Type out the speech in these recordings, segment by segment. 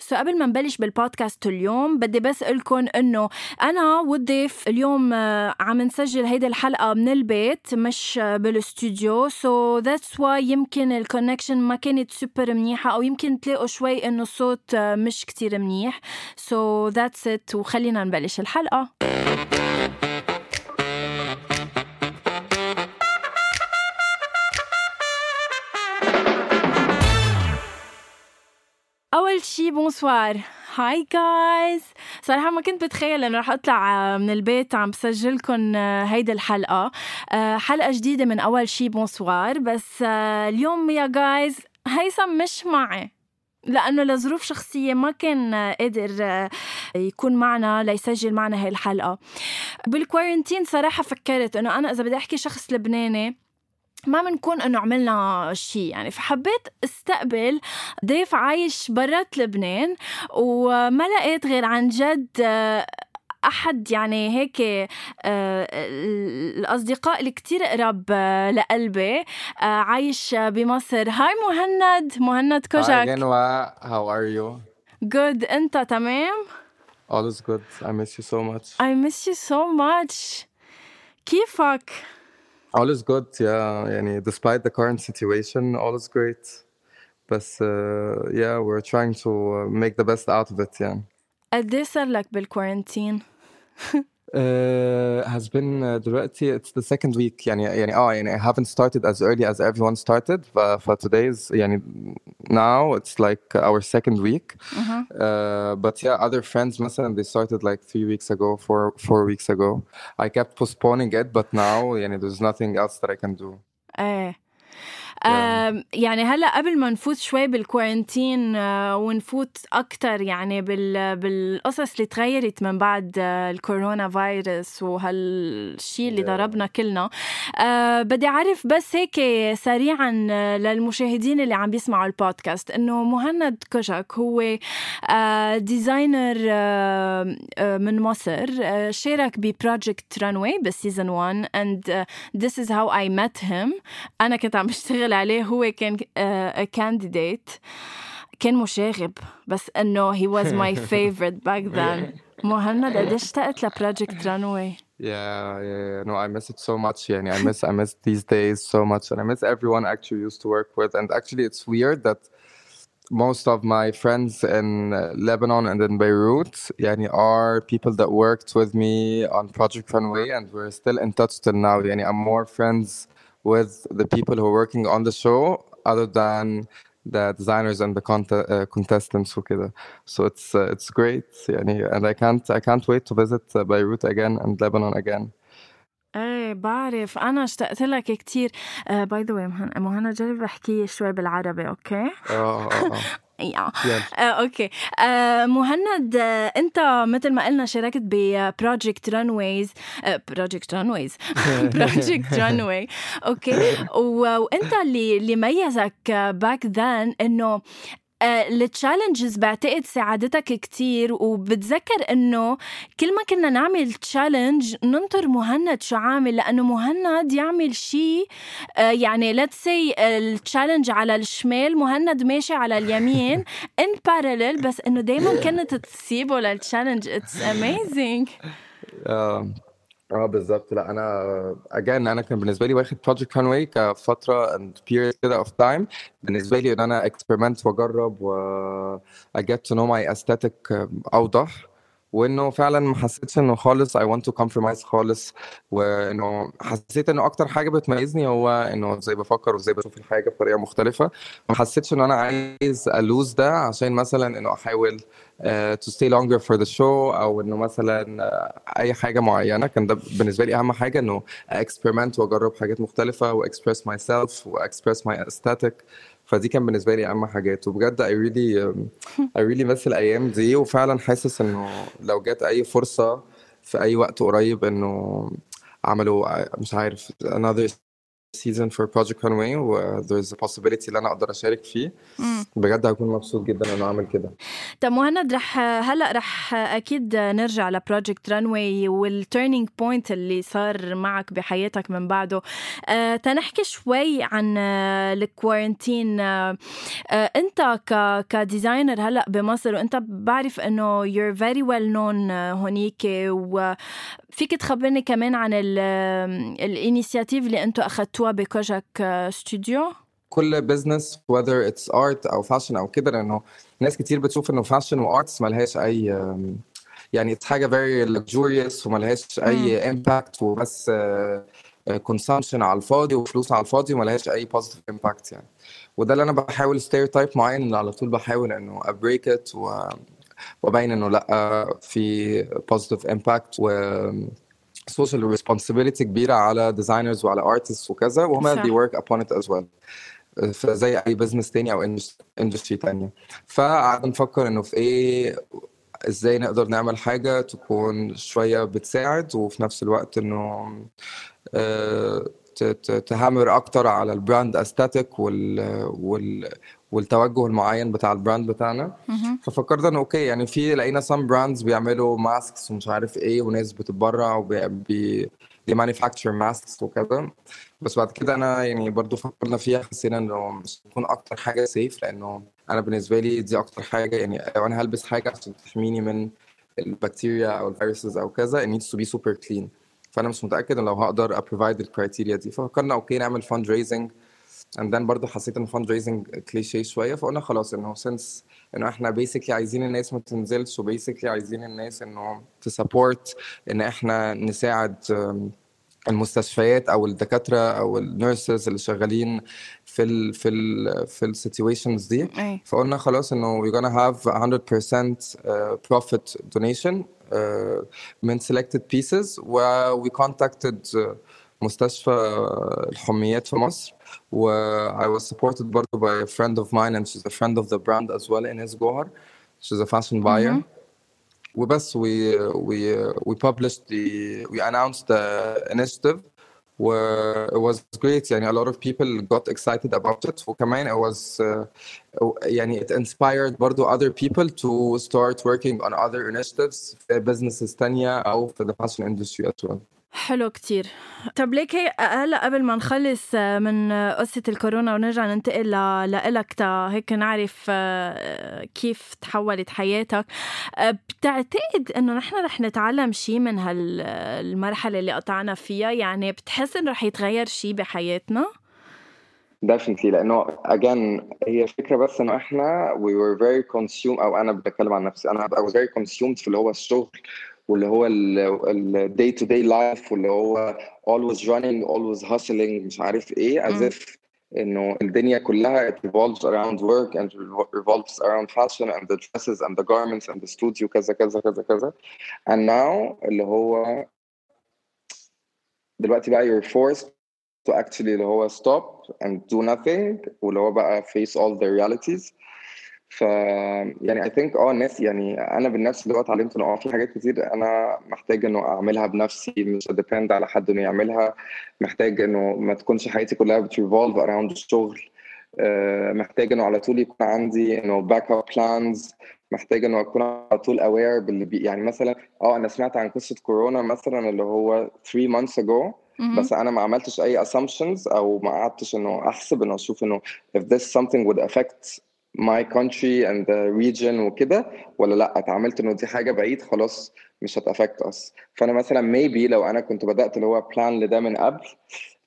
so قبل ما نبلش بالبودكاست اليوم بدي بس قلكم إنه أنا والضيف اليوم آه، عم نسجل هيدي الحلقة من البيت مش آه، بالاستوديو so that's why يمكن ال connection ما كانت سوبر منيحة أو يمكن تلاقوا شوي إنه الصوت آه، مش كتير منيح. so that's it وخلينا نبلش الحلقة. أول شي بونسوار. hi guys صراحة ما كنت بتخيل إنه رح أطلع من البيت عم بسجلكم هيدي الحلقة. حلقة جديدة من أول شي بونسوار. بس اليوم يا guys هيثم مش معي. لأنه لظروف شخصية ما كان قادر يكون معنا ليسجل معنا هاي الحلقة. بال quarantine صراحة فكرت إنه أنا إذا بدي أحكي شخص لبناني ما بنكون إنه عملنا شيء يعني فحبيت أستقبل ضيف عايش برات لبنان وما لقيت غير عن جد أحد يعني هيك آه، الأصدقاء اللي كتير قرب آه، لقلبي آه، عايش بمصر. هاي مهند. مهند كوجك how are you? Good. أنت تمام؟ All is good. I miss you so much. I miss you so much. كيفك؟ All is good. Yeah, يعني despite the current situation, all is great. But uh, yeah, we're trying to make the best out of it. Yeah. قد ايه صار لك بالكورنتين؟ Uh, has been uh, دلوقتي it's the second week يعني يعني اه يعني I haven't started as early as everyone started ف, for today's يعني now it's like our second week uh, but yeah other friends مثلا they started like three weeks ago four four weeks ago I kept postponing it but now يعني there's nothing else that I can do ايه آه يعني هلا قبل ما نفوت شوي بال quarantine آه ونفوت أكثر يعني بال بالقصص اللي تغيرت من بعد آه الكورونا فيروس وهالشيء اللي ضربنا كلنا. آه بدي أعرف بس هيك سريعا للمشاهدين اللي عم بيسمعوا البودكاست إنه مهند كوجاك هو آه designer آه من مصر آه شارك ب Project Runway بال season 1 and uh, this is how I met him. أنا كنت عم بشتغل عليه هو كان كانديديت كان مشاغب بس انه he was my favorite back then مهند قديش اشتقت لبروجكت رانوي Yeah, yeah, yeah. No, I miss it so much. Yeah, I miss, I miss these days so much, and I miss everyone I actually used to work with. And actually, it's weird that most of my friends in Lebanon and in Beirut, yani, are people that worked with me on Project Runway, and we're still in touch till now. Yani, I'm more friends with the people who are working on the show other than the designers and the cont- uh, contestants وكده so it's uh, it's great يعني and I can't I can't wait to visit uh, Beirut again and Lebanon again إيه بعرف. أنا اشتقت لك كثير by the way مهند جرب احكي شوي بالعربي okay؟ آه آه آه yeah. يلا. آه، okay. آه، مهند آه، أنت مثل ما قلنا شاركت ب Project Runways Project Runways Project Runway okay. و- وأنت اللي اللي ميزك back then إنه ال challenges بعتقد ساعدتك كتير وبتذكر إنه كل ما كنا نعمل challenge ننطر مهند شو عامل لأنه مهند يعمل شيء يعني let's say ال challenge على الشمال مهند ماشي على اليمين in parallel بس إنه دايما كانت تسيبه لل challenge it's amazing آه بالظبط. لا أنا again أنا كان بالنسبة لي واخد بروجكت كانواي كفترة and period كده of time. بالنسبة لي إن أنا experiment وأجرب و get to know my aesthetic أوضح. وإنه فعلا ما حسيتش إنه خالص I want to compromise خالص وإنه حسيت إنه أكتر حاجة بتميزني هو إنه إزاي بفكر وإزاي بشوف الحاجة بطريقة مختلفة. ما حسيتش انه أنا عايز ألوز ده عشان مثلا إنه أحاول to stay longer for the show أو إنه مثلا uh, أي حاجة معينة. كان ده بالنسبة لي أهم حاجة إنه experiment وأجرب حاجات مختلفة و express myself و express my aesthetic. فدي كان بالنسبة لي أهم حاجات. وبجد I really I really miss الأيام دي. وفعلا حاسس إنه لو جت أي فرصة في أي وقت قريب إنه عملوا مش عارف another season for Project Runway و there's a possibility إن أنا أقدر أشارك فيه. بجد هكون مبسوط جدا انه أعمل كده. طب مهند رح هلأ رح أكيد نرجع ل Project Runway وال turning point اللي صار معك بحياتك من بعده. أه تنحكي شوي عن ال quarantine أه أنت ك ك designer هلأ بمصر وأنت بعرف إنه you're very well known هونيك. وفيك تخبرني كمان عن ال initiative اللي أنتم اخذتوها ب Kojak Studio كل business whether it's art أو fashion أو كده لأنه ناس كتير بتشوف إنه fashion و arts ملهاش أي يعني it's حاجة very luxurious وملهاش أي impact وبس consumption على الفاضي وفلوس على الفاضي وملهاش أي positive impact يعني. وده اللي أنا بحاول stereotype معين اللي على طول بحاول إنه أ break it وأبين إنه لأ في positive impact و social responsibility كبيرة على designers وعلى artists وكذا وهم they work upon it as well. فزي أي business تاني أو industry تانية. فقعدنا نفكر إنه في إيه إزاي نقدر نعمل حاجة تكون شوية بتساعد وفي نفس الوقت إنه ت hammer أكتر على ال brand aesthetic وال وال والتوجه المعين بتاع ال brand بتاعنا. ففكرنا إنه okay يعني في لقينا some brands بيعملوا masks ومش عارف إيه وناس بتتبرع وبي دي manufacture masks وكذا بس بعد كده أنا يعني برضو فكرنا فيها حسينا إنه مش هتكون أكتر حاجة safe لأنه أنا بالنسبة لي دي أكتر حاجة يعني لو أنا هلبس حاجة عشان تحميني من البكتيريا أو ال viruses أو كذا it needs to be super clean. فأنا مش متأكد إن لو هقدر ا provide ال criteria دي. ففكرنا okay نعمل fundraising and then برضه حسيت إن fundraising cliché شوية فقلنا خلاص إنه since إنه إحنا basically عايزين الناس ما تنزلش و basically عايزين الناس إنه ت support إن إحنا نساعد المستشفيات أو الدكاترة أو ال nurses اللي شغالين في ال في ال في ال situations دي أي. فقلنا خلاص إنه we're gonna have 100% uh, profit donation uh, من selected pieces و we contacted uh, مستشفى الحميات في مصر و I was supported برضه by a friend of mine and she's a friend of the brand as well Ines Gohar she's a fashion buyer Mhm. وبس we we we published the we announced the initiative where it was great يعني a lot of people got excited about it وكمان it was uh, يعني it inspired برضو other people to start working on other initiatives في businesses تانية أو في the fashion industry as well حلو كتير. طب ليك هلا قبل ما نخلص من قصة الكورونا ونرجع ننتقل لإلك تا هيك نعرف آه، كيف تحولت حياتك. آه، بتعتقد إنه نحن رح نتعلم شيء من هالمرحلة اللي قطعنا فيها؟ يعني بتحس إنه رح يتغير شيء بحياتنا؟ definitely لأنه again هي فكرة بس إنه إحنا we were very consumed أو أنا بتكلم عن نفسي أنا I was very consumed في اللي هو الشغل. واللي هو ال day to day life واللي هو always running always hustling مش عارف إيه as if انه الدنيا كلها it revolves around work and revolves around fashion and the dresses and the garments and the studio كذا كذا كذا كذا and now اللي هو دلوقتي بقى you're forced to actually اللي هو stop and do nothing واللي هو بقى face all the realities ف يعني I think آه الناس يعني أنا بالنفس اللي هو اتعلمت إنه آه في حاجات كتير أنا محتاج إنه أعملها بنفسي مش اديبند على حد إنه يعملها. محتاج إنه ما تكونش حياتي كلها بت revolve around الشغل. آه، محتاج إنه على طول يكون عندي إنه backup plans محتاج إنه أكون على طول aware باللي بي يعني مثلا آه أنا سمعت عن قصة كورونا مثلا اللي هو 3 months ago. بس أنا ما عملتش أي assumptions أو ما قعدتش إنه أحسب إنه أشوف إنه if this something would affect my country and the region وكده ولا لأ؟ اتعاملت إنه دي حاجة بعيد خلاص مش هت affect us. فأنا مثلا maybe لو أنا كنت بدأت اللي هو plan لده من قبل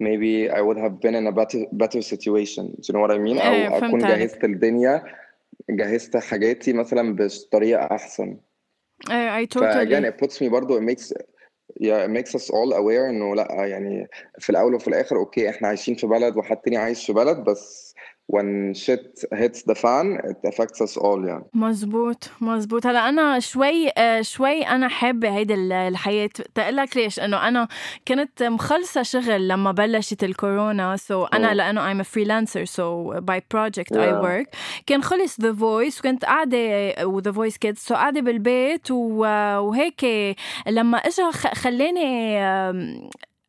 maybe I would have been in a better better situation. Do you know what I mean? إيه، أو فهمت أكون عليك. جهزت الدنيا جهزت حاجاتي مثلا بطريقة أحسن. I, I فاهمة totally it puts me برضه it makes yeah it makes us all aware إنه لأ يعني في الأول وفي الآخر okay إحنا عايشين في بلد وحد تاني عايش في بلد بس when shit hits the fan it affects us all يعني مزبوط مزبوط هلا أنا شوي آه، شوي أنا حابة هيدي ال- الحياة. تقول لك ليش؟ إنه أنا كنت مخلصة شغل لما بلشت الكورونا. so so أنا مم. لأنه I'm a freelancer so by project I Yeah. work. كان خلص The Voice وكنت قاعدة و The Voice Kids so قاعدة بالبيت وهيك. لما اجى خلاني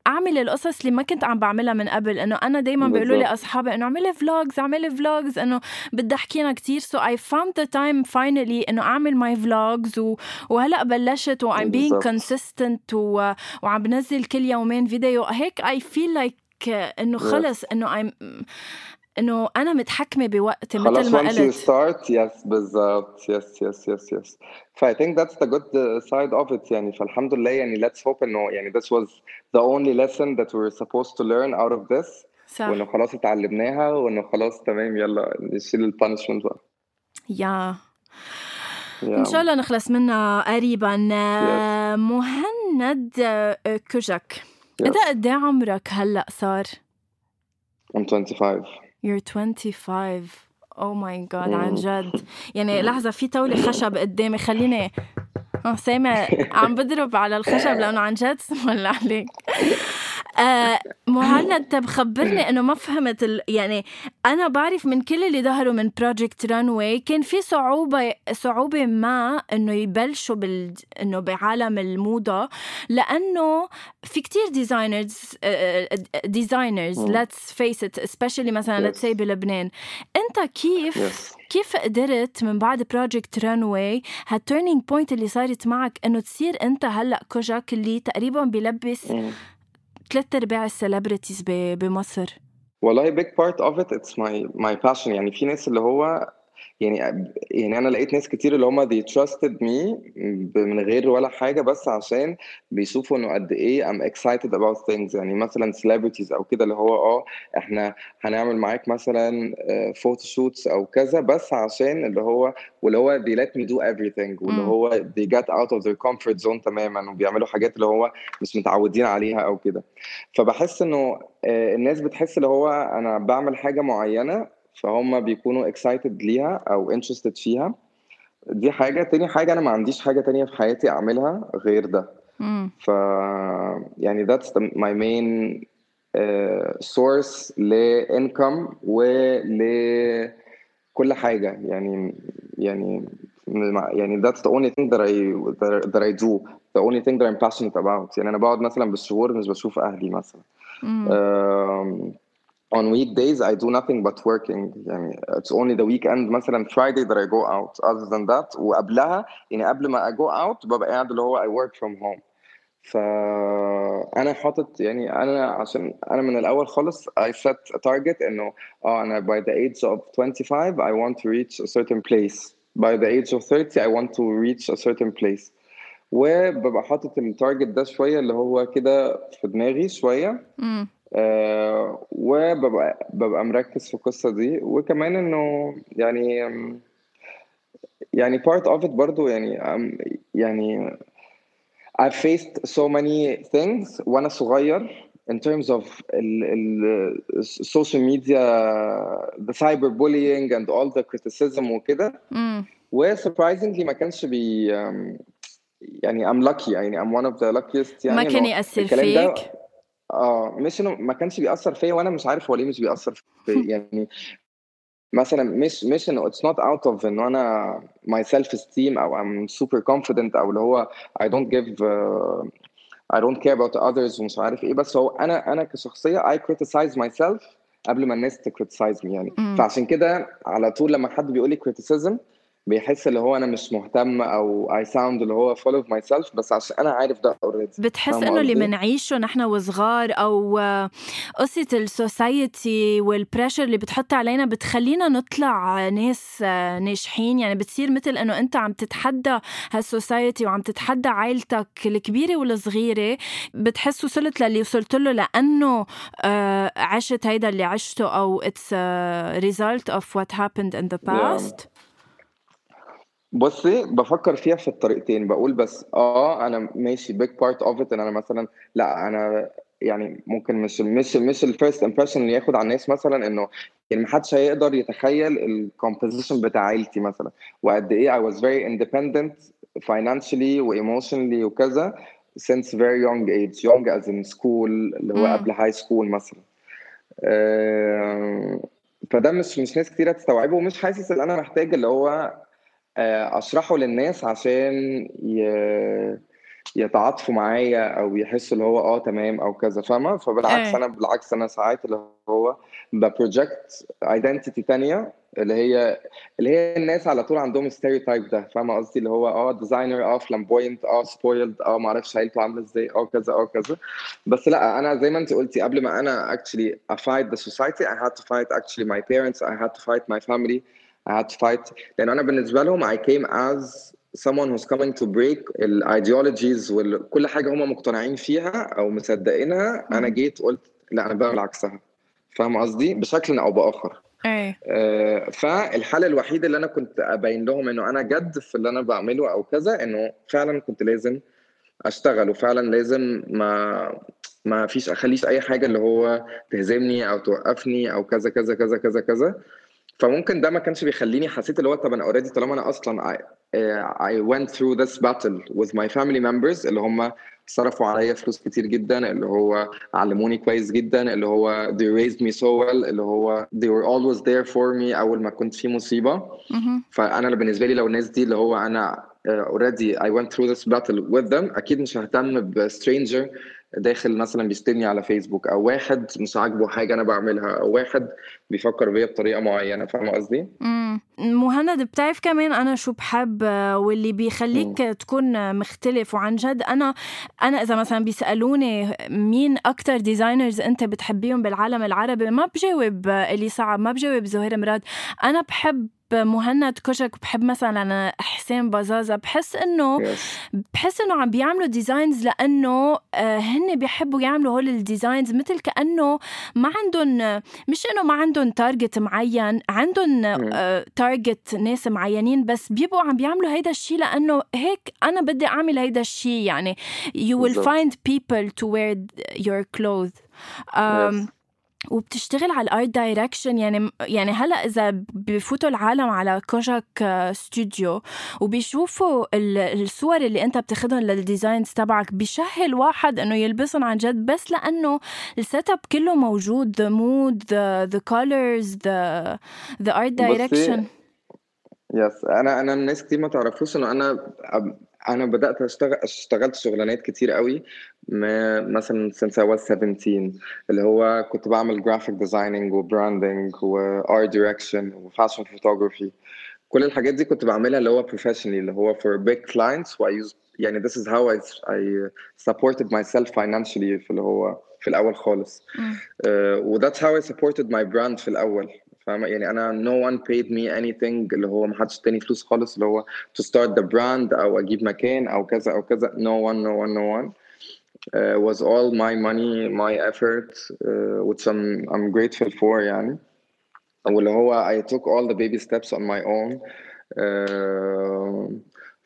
أعمل القصص اللي ما كنت عم بعملها من قبل إنه أنا دائما بيقولوا لي. أصحابي إنه اعملي vlogs اعملي vlogs إنه بدي أحكينا كتير so I found the time finally إنه أعمل my vlogs و... وهلأ بلشت و I'm being بالضبط. consistent و... وعم بنزل كل يومين فيديو هيك I feel like إنه خلص إنه I'm إنه أنا متحكمة بوقتي خلاص مثل ما قلت. start yes بالظبط. Yes yes yes yes. ف I think that's the good uh, side of it يعني. فالحمد لله يعني let's hope إنه يعني this was the only lesson that we were supposed to learn out of this. صح. وإنه خلاص اتعلمناها وإنه خلاص تمام يلا نشيل البانشمنت بقى. يا. Yeah. إن شاء الله. نخلص منها قريبا. آه، مهند آه، كجك Yes. انت قد إيه عمرك هلأ صار؟ I'm 25 You're 25 Oh my god. عن جد. يعني لحظة في طاولة خشب قدامي. خليني أه سامع عم بضرب على الخشب لأنه عن جد ولا عليك. آه مهند طب خبرني إنه ما فهمت ال... يعني أنا بعرف من كل اللي ظهروا من Project Runway كان في صعوبة صعوبة ما إنه يبلشوا بال إنه بعالم الموضة لأنه في كتير designers designers. let's face it specially مثلا Yes. let's see بلبنان أنت كيف Yes. كيف قدرت من بعد Project Runway ها ال turning point اللي صارت معك إنه تصير أنت هلأ Kojak اللي تقريبا بيلبس. ثلاث أرباع ال celebrities بمصر. والله big part of it it's my my passion. يعني في ناس اللي هو يعني يعني أنا لقيت ناس كتير اللي هم they trusted me من غير ولا حاجة بس عشان بيشوفوا إنه قد إيه I'm excited about things يعني مثلا celebrities أو كده اللي هو آه إحنا هنعمل معاك مثلا photo shoots أو كذا بس عشان اللي هو واللي هو they let me do everything واللي. هو they get out of their comfort zone تماما وبيعملوا حاجات اللي هو مش متعودين عليها أو كده فبحس إنه آه، الناس بتحس اللي هو أنا بعمل حاجة معينة فهم بيكونوا excited ليها أو interested فيها. دي حاجة. تاني حاجة أنا ما عنديش حاجة تانية في حياتي أعملها غير ده. امم ف يعني that's the, my main uh, source لإنكم ولكل حاجة. يعني يعني يعني that's the only thing that I that, that I do. The only thing that I'm passionate about. يعني أنا بقعد مثلا بالشهور مش بشوف أهلي مثلا. on weekdays I do nothing but working يعني it's only the weekend مثلا Friday that I go out other than that وقبلها يعني قبل ما I go out ببقى قاعد اللي هو I work from home فانا حاطط يعني انا عشان انا من الاول خالص I set a target انه اه انا by the age of 25 I want to reach a certain place by the age of 30 I want to reach a certain place وببقى حاطط التارجت ده شويه اللي هو كده في دماغي شويه امم آه وببقى ببقى مركز في القصة دي وكمان انه يعني um, يعني part of it برضو يعني um, يعني I've faced so many things وأنا صغير in terms of ال ال social media the cyberbullying and all the criticism وكده امم و surprisingly ما كانش بي um, يعني I'm lucky يعني I'm one of the luckiest يعني ما كان يأثر فيك آه مش إنه ما كانش بيأثر فيا وأنا مش عارف هو ليه مش بيأثر فيا يعني مثلا مش مش إنه it's not out of إنه أنا my self esteem أو I'm super confident أو اللي هو don't give uh, I don't care about others ومش عارف إيه بس هو أنا أنا كشخصية I criticize myself قبل ما الناس ت criticize me يعني مم. فعشان كده على طول لما حد بيقول لي criticism بيحس اللي هو أنا مش مهتم أو I sound اللي هو full of myself بس عشان أنا عارف ده already. بتحس إنه اللي قصدي؟ منعيشه نحن وصغار أو قصة ال society وال pressure اللي بتحط علينا بتخلينا نطلع ناس ناجحين. يعني بتصير مثل إنه أنت عم تتحدى هال society وعم تتحدى عائلتك الكبيرة والصغيرة بتحس وصلت للي وصلت له لأنه آه، عشت هيدا اللي عشته أو it's result of what happened in the past. بصي بفكر فيها في الطريقتين. بقول بس آه أنا ماشي big part of it إن أنا مثلا لأ أنا يعني ممكن مش مش مش ال first impression اللي ياخد على الناس مثلا إنه يعني ما حدش هيقدر يتخيل ال composition بتاع عيلتي مثلا. وقد إيه I was very independent financially و emotionally وكذا since very young age. Young as in school اللي هو قبل high school مثلا. فده مش مش ناس كتيرة تستوعبه ومش حاسس إن أنا محتاج اللي هو أشرحه للناس عشان. يتعاطفوا معايا أو يحسوا اللي هو آه تمام أو كذا فاهمة؟ فبالعكس إيه. أنا بالعكس أنا ساعات اللي هو ب project identity تانية اللي هي اللي هي الناس على طول عندهم stereotype ده فاهمة قصدي؟ اللي هو آه designer آه flamboyant آه spoiled آه ما أعرفش عيلته عامله إزاي آه كذا آه كذا. بس لأ أنا زي ما أنت قلتي قبل ما أنا actually I fight the society I had to fight actually my parents I had to fight my family I had to fight. لأن أنا بالنسبة لهم I came as someone who's coming to break الايديولوجيز وكل حاجة هم مقتنعين فيها أو مصدقينها. أنا جيت قلت لا أنا بعمل عكسها. فاهم قصدي؟ بشكل أو بآخر. إيه فالحاله الوحيده اللي أنا كنت أبين لهم إنه أنا جد في اللي أنا بعمله أو كذا إنه فعلا كنت لازم أشتغل وفعلا لازم ما ما فيش أخليش أي حاجة اللي هو تهزمني أو توقفني أو كذا كذا كذا كذا كذا. فممكن ده ما كانش بيخليني حسيت اللي هو طب أنا اوريدي طالما أنا أصلا I, uh, I went through this battle with my family members اللي هم صرفوا عليا فلوس كتير جدا اللي هو علموني كويس جدا اللي هو they raised me so well اللي هو they were always there for me أول ما كنت في مصيبة. فأنا بالنسبة لي لو الناس دي اللي هو أنا uh, already I went through this battle with them أكيد مش ههتم ب stranger داخل مثلا بيشتمني على فيسبوك أو واحد مش عاجبه حاجة أنا بعملها أو واحد بيفكر بيا بطريقة معينة فاهم قصدي؟ مم. مهند بتعرف كمان أنا شو بحب واللي بيخليك تكون مختلف وعن جد أنا أنا إذا مثلا بيسألوني مين أكتر designers أنت بتحبيهم بالعالم العربي ما بجاوب الي صعب ما بجاوب زهير مراد أنا بحب مهند كوجاك بحب مثلا حسين بزازة بحس إنه. بحس إنه عم بيعملوا designs لأنه آه، هن بيحبوا يعملوا هول ال designs مثل كأنه ما عندهم مش إنه ما عندهم target معين عندهم target ناس معينين بس بيبقوا عم بيعملوا هيدا الشيء لأنه هيك أنا بدي أعمل هيدا الشيء يعني you will find people to wear your clothes um, Yes. وبتشتغل على ال art direction يعني يعني هلا إذا بفوتوا العالم على كوجاك آه، ستوديو وبيشوفوا ال- الصور اللي أنت بتاخدهم لل designs تبعك بيشهل واحد إنه يلبسهم عن جد بس لأنه ال set up كله موجود the the colors the the art direction. بصي yes أنا أنا الناس كتير ما تعرفوش إنه أنا أنا بدأت اشتغل اشتغلت شغلانات كتير قوي ما- مثلا since I was 17 اللي هو كنت بعمل graphic designing و branding و art direction و fashion photography كل الحاجات دي كنت بعملها اللي هو professionally اللي هو for big clients و I use يعني this is how I I supported myself financially في اللي هو في الأول خالص. uh, و that's how I supported my brand في الأول. فاهمة يعني أنا no one paid me anything اللي هو ما حدش اداني فلوس خالص اللي هو to start the brand أو أجيب مكان أو كذا أو كذا no one no one no one uh, was all my money my effort uh, which I'm I'm grateful for يعني واللي هو I took all the baby steps on my own uh,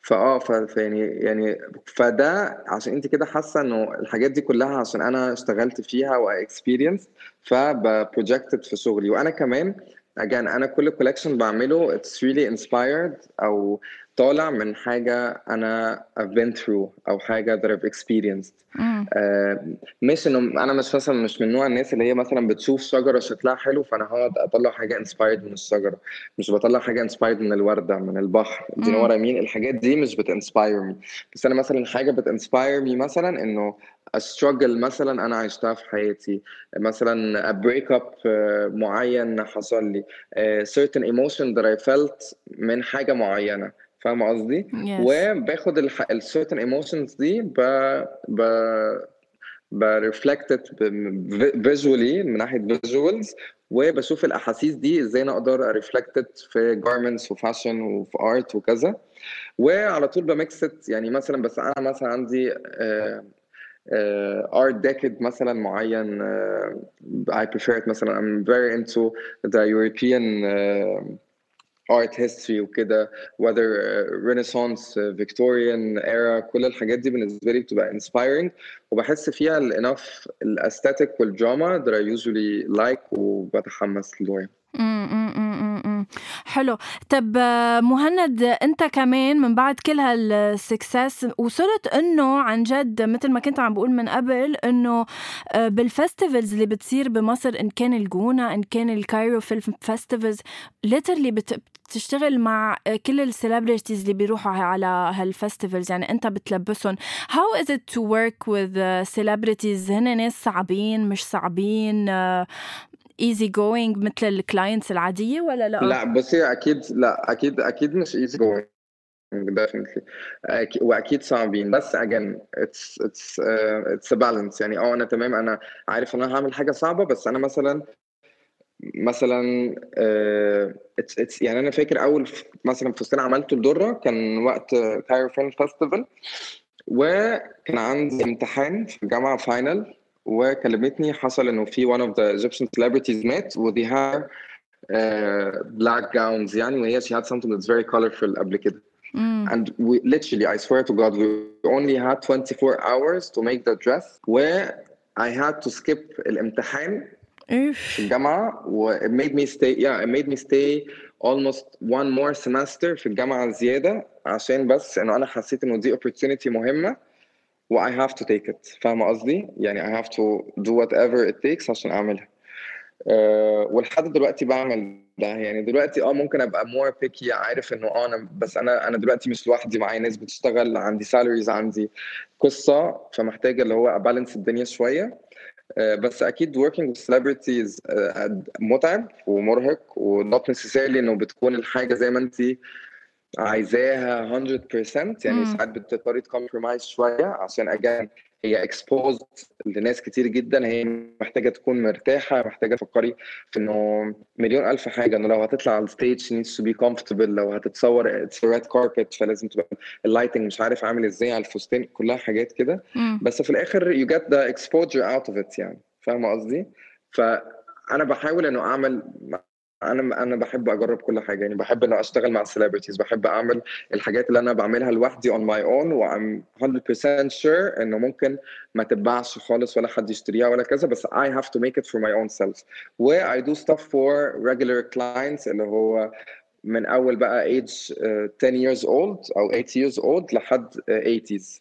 فآه فيعني يعني فده عشان انت كده حاسة انه الحاجات دي كلها عشان أنا اشتغلت فيها و experience ف projected في شغلي. وأنا كمان again أنا كل collection بعمله it's really inspired أو طالع من حاجة أنا I've been through أو حاجة that I've experienced. آه، مش إنه أنا مش مثلا مش من نوع الناس اللي هي مثلا بتشوف شجرة شكلها حلو فأنا هقعد أطلع حاجة inspired من الشجرة. مش بطلع حاجة inspired من الوردة من البحر. دي. نورمالي الحاجات دي مش بت inspire me بس أنا مثلا حاجة بت inspire me مثلا إنه a struggle مثلا أنا عشتها في حياتي. مثلا break up معين حصل لي. آه، certain emotion that I felt من حاجة معينة. فاهم قصدي؟ yes وباخد الح... ال certain emotions دي ب ب ب reflect it visually من ناحية visuals وبشوف الأحاسيس دي إزاي أنا أقدر reflect it في garments و fashion وفي art وكذا وعلى طول ب mix it يعني مثلا بس أنا مثلا عندي art decade مثلا معين I prefer it مثلا I'm very into the European uh, art history وكده renaissance uh, victorian era كل الحاجات دي بالنسبة لي بتبقى inspiring. وبحس فيها ال enough ال aesthetic وال drama that I usually like وبتحمس له حلو. طب مهند انت كمان من بعد كل هال success وصلت انه عن جد مثل ما كنت عم بقول من قبل انه آه، بال festivals اللي بتصير بمصر إن كان الجونة إن كان ال Cairo film festivals literally بتشتغل مع كل ال celebrities اللي بيروحوا على هال festivals يعني أنت بتلبسهم. How is it to work with celebrities هن ناس صعبين مش صعبين easy going مثل ال clients العادية ولا لأ؟ لا بصي أكيد لا أكيد أكيد مش easy going definitely. وأكيد صعبين. بس again it's it's uh, it's a balance. يعني آه أنا تمام أنا عارف إن أنا هعمل حاجة صعبة بس أنا مثلا مثلا it's uh, it's يعني أنا فاكر اول مثلا فستان عملته الدره كان وقت Cairo film festival وكان عندي امتحان في الجامعة final وكلمتني حصل انه في one of the Egyptian celebrities مات و they had uh, black gowns يعني وهي she had something that's very colorful قبل كده Mm. And we literally, I swear to God, we only had 24 hours to make the dress where I had to skip الامتحان في الجامعة و it made me stay yeah it made me stay almost one more semester في الجامعة زيادة عشان بس إنه أنا حسيت إنه دي opportunity مهمة و I have to take it. فاهمة قصدي؟ يعني I have to do whatever it takes عشان أعملها. أه ولحد دلوقتي بعمل ده. يعني دلوقتي آه ممكن أبقى more picky عارف إنه آه أنا بس أنا أنا دلوقتي مش لوحدي معايا ناس بتشتغل عندي salaries عندي قصة فمحتاجة اللي هو أ balance الدنيا شوية. بس أكيد working with celebrities أه متعب ومرهق و not necessarily إنه بتكون الحاجة زي ما انت عايزاها 100% يعني ساعات بتضطري ت compromise شوية عشان again هي exposed لناس كتير جدا هي محتاجة تكون مرتاحة محتاجة تفكري في إنه مليون ألف حاجة إنه لو هتطلع على ال stage needs to be comfortable لو هتتصور it's red carpet فلازم تبقى ال lighting مش عارف عامل إزاي على الفستان كلها حاجات كده. بس في الآخر you get the exposure out of it يعني. فاهمة قصدي؟ فأنا بحاول إنه أعمل أنا أنا بحب أجرب كل حاجة يعني بحب إن أشتغل مع ال celebrities بحب أعمل الحاجات اللي أنا بعملها لوحدي on my own و I'm 100% sure إنه ممكن ما تتباعش خالص ولا حد يشتريها ولا كذا بس I have to make it for my own self. و I do stuff for regular clients اللي هو من أول بقى age uh, 10 years old أو 8 years old لحد uh, 80s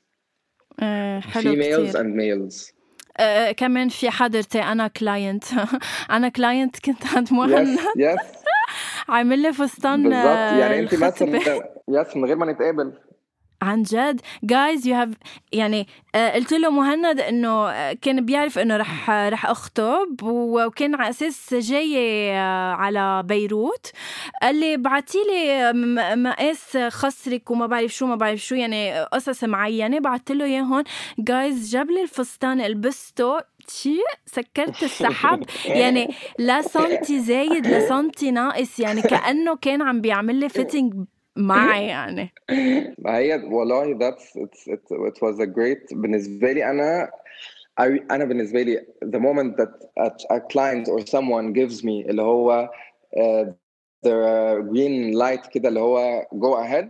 uh, حلو females كتير. and males. آه كمان في حضرتي أنا client أنا client كنت عند مهند. yes عامل لي فستان بالظبط يعني أنت مثلا yes من غير ما نتقابل. عن جد. guys you have يعني آه، قلت له مهند إنه آه، كان بيعرف إنه رح رح أخطب وكان على أساس جاي آه، على بيروت. قال لي بعتي لي مقاس خصرك وما بعرف شو ما بعرف شو. يعني قصص معينة. بعت له إياهم. guys جاب لي الفستان لبسته شي سكرت السحب. يعني لا سنتي زايد لا سنتي ناقص. يعني كأنه كان عم بيعمل لي fitting معي يعني ما هي والله that's it's, it, it was a great بالنسبة لي أنا أنا بالنسبة لي the moment that a, a client or someone gives me اللي هو uh, the green light كده اللي هو go ahead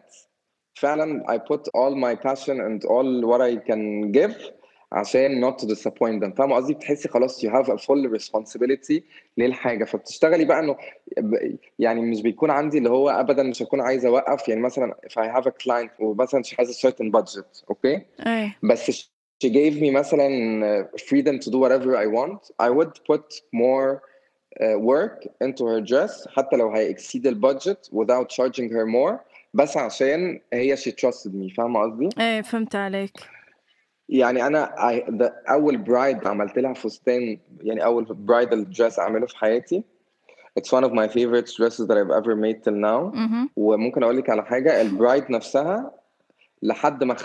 فعلا I put all my passion and all what I can give عشان not to disappoint them فاهمه قصدي بتحسي خلاص you have a full responsibility للحاجه فبتشتغلي بقى انه يعني مش بيكون عندي اللي هو ابدا مش هكون عايز اوقف يعني مثلا if I have a client ومثلا she has a certain budget أوكي okay? بس she gave me مثلا freedom to do whatever I want I would put more uh, work into her dress حتى لو هي exceed the budget without charging her more بس عشان هي she trusted me فاهمه قصدي؟ إيه فهمت عليك يعني أنا أول برايد عملت لها فستان يعني أول برايدال دريس أعمله في حياتي. It's one of my favorite dresses that I've ever made till now. mm-hmm. وممكن أقول لك على حاجة البرايد نفسها لحد ما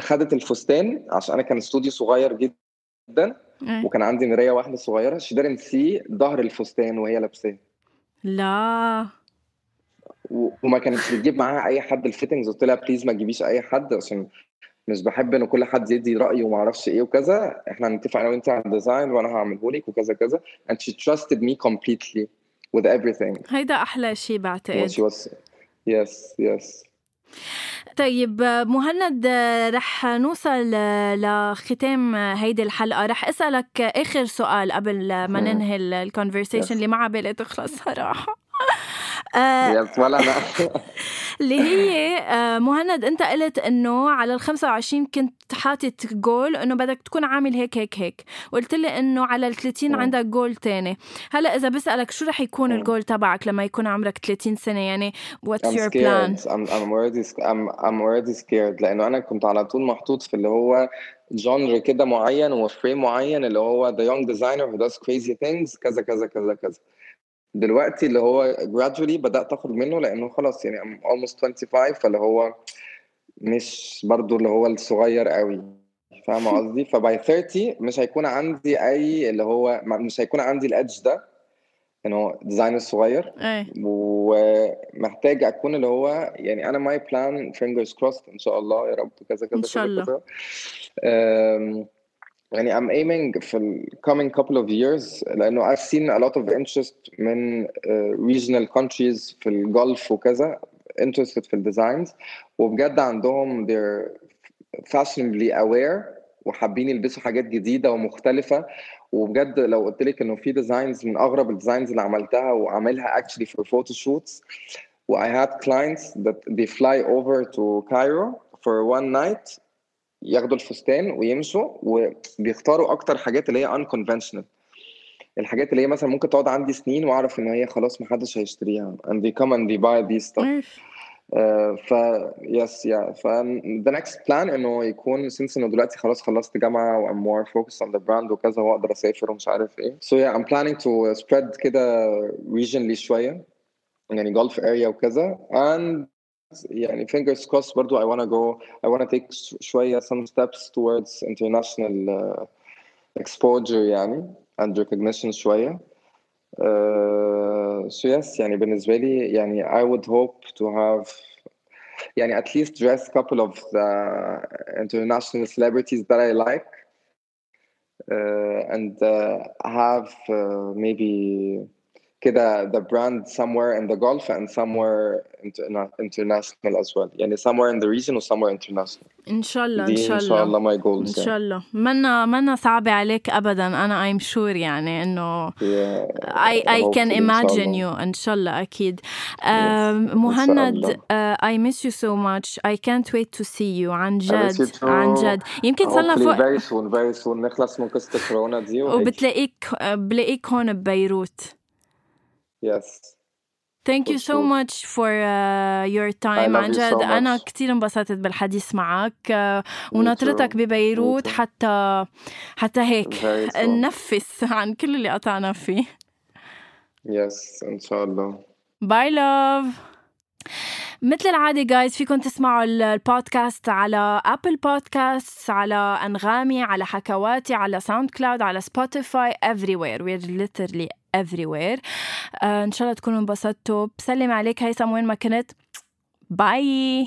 خدت الفستان عشان أنا كان استوديو صغير جدا mm. وكان عندي مراية واحدة صغيرة. She didn't see ظهر الفستان وهي لابساه. لا. وما كانتش بتجيب معاها أي حد ال fittings قلت لها please ما تجيبيش أي حد عشان مش بحب إن كل حد يدي رأيه وما أعرفش إيه وكذا. إحنا هنتفق أنا وأنت على ال design وأنا هعمله لك وكذا كذا. And she trusted me completely with everything. هيدا أحلى شيء بعتقد. She was yes yes طيب مهند رح نوصل لختام هيدي الحلقة. رح أسألك آخر سؤال قبل ما ننهي ال conversation اللي ما عبالي تخلص صراحة. آه ولا أنا. اللي هي آه مهند أنت قلت إنه على ال 25 كنت حاطط جول إنه بدك تكون عامل هيك هيك هيك. وقلت لي إنه على ال 30 عندك جول تاني. هلأ إذا بسألك شو رح يكون الجول تبعك لما يكون عمرك 30 سنة؟ يعني what's your plan I'm, I'm already I'm, I'm already scared. لأنه أنا كنت على طول محطوط في اللي هو genre كده معين و frame معين اللي هو the young designer who does crazy things كذا كذا كذا كذا. دلوقتي اللي هو gradually بدأت أخرج منه لأنه خلاص يعني I'm almost 25 فاللي هو مش برضو اللي هو الصغير قوي. فاهم قصدي؟ ف by 30 مش هيكون عندي أي اللي هو مش هيكون عندي ال edge ده إنه designer الصغير. ومحتاج أكون اللي هو يعني أنا my plan fingers crossed إن شاء الله يا رب كذا كذا إن شاء الله. كذا. يعني I'm aiming في ال coming couple of years لأنه I've seen a lot of interest من uh, regional countries في الجولف وكذا interested في الديزاينز وبجد عندهم they're fashionably aware وحابين يلبسوا حاجات جديدة ومختلفة وبجد لو قلت لك انه في ديزاينز من اغرب الديزاينز اللي عملتها وعاملها actually for photo shoots و I had clients that they fly over to Cairo for one night ياخدوا الفستان ويمشوا وبيختاروا أكتر حاجات اللي هي unconventional. الحاجات اللي هي مثلا ممكن تقعد عندي سنين وأعرف إن هي خلاص محدش هيشتريها. And they come and they buy these stuff. ف yes yeah ف the next plan إنه يكون since إنه دلوقتي خلاص خلصت جامعة و I'm more focused on the brand وكذا وأقدر أسافر ومش عارف إيه. So yeah I'm planning to spread كده regionally شوية. يعني Gulf area وكذا. And يعني fingers crossed برضو I wanna go I wanna take شوية some steps towards international uh, exposure يعني and recognition شوية uh, so yes يعني بالنسبة لي يعني I would hope to have يعني at least dress couple of the international celebrities that I like uh, and uh, have uh, maybe كده the brand somewhere in the Gulf and somewhere interna international as well يعني somewhere in the region و somewhere international ان شاء الله ان شاء الله ان شاء الله my goals ان شاء الله منا منا صعبة عليك ابدا انا I'm sure يعني انه yeah, I I can imagine you ان شاء الله اكيد yes, مهند uh, I miss you so much I can't wait to see you عن جد عن جد يمكن صرنا فوق very soon very soon نخلص من قصة كورونا دي وبتلاقيك بلاقيك هون ببيروت Yes. Thank you so much for uh, your time عن جد so أنا كتير انبسطت بالحديث معك. Uh, وناطرتك ببيروت حتى حتى هيك. ننفس عن كل اللي قطعنا فيه. yes إن شاء الله. bye love مثل العادة guys فيكم تسمعوا البودكاست على Apple Podcasts على أنغامي على حكواتي على SoundCloud على Spotify everywhere. We're literally everywhere. آه إن شاء الله تكونوا انبسطتوا. بسلم عليك هيثم وين ما كنت. باي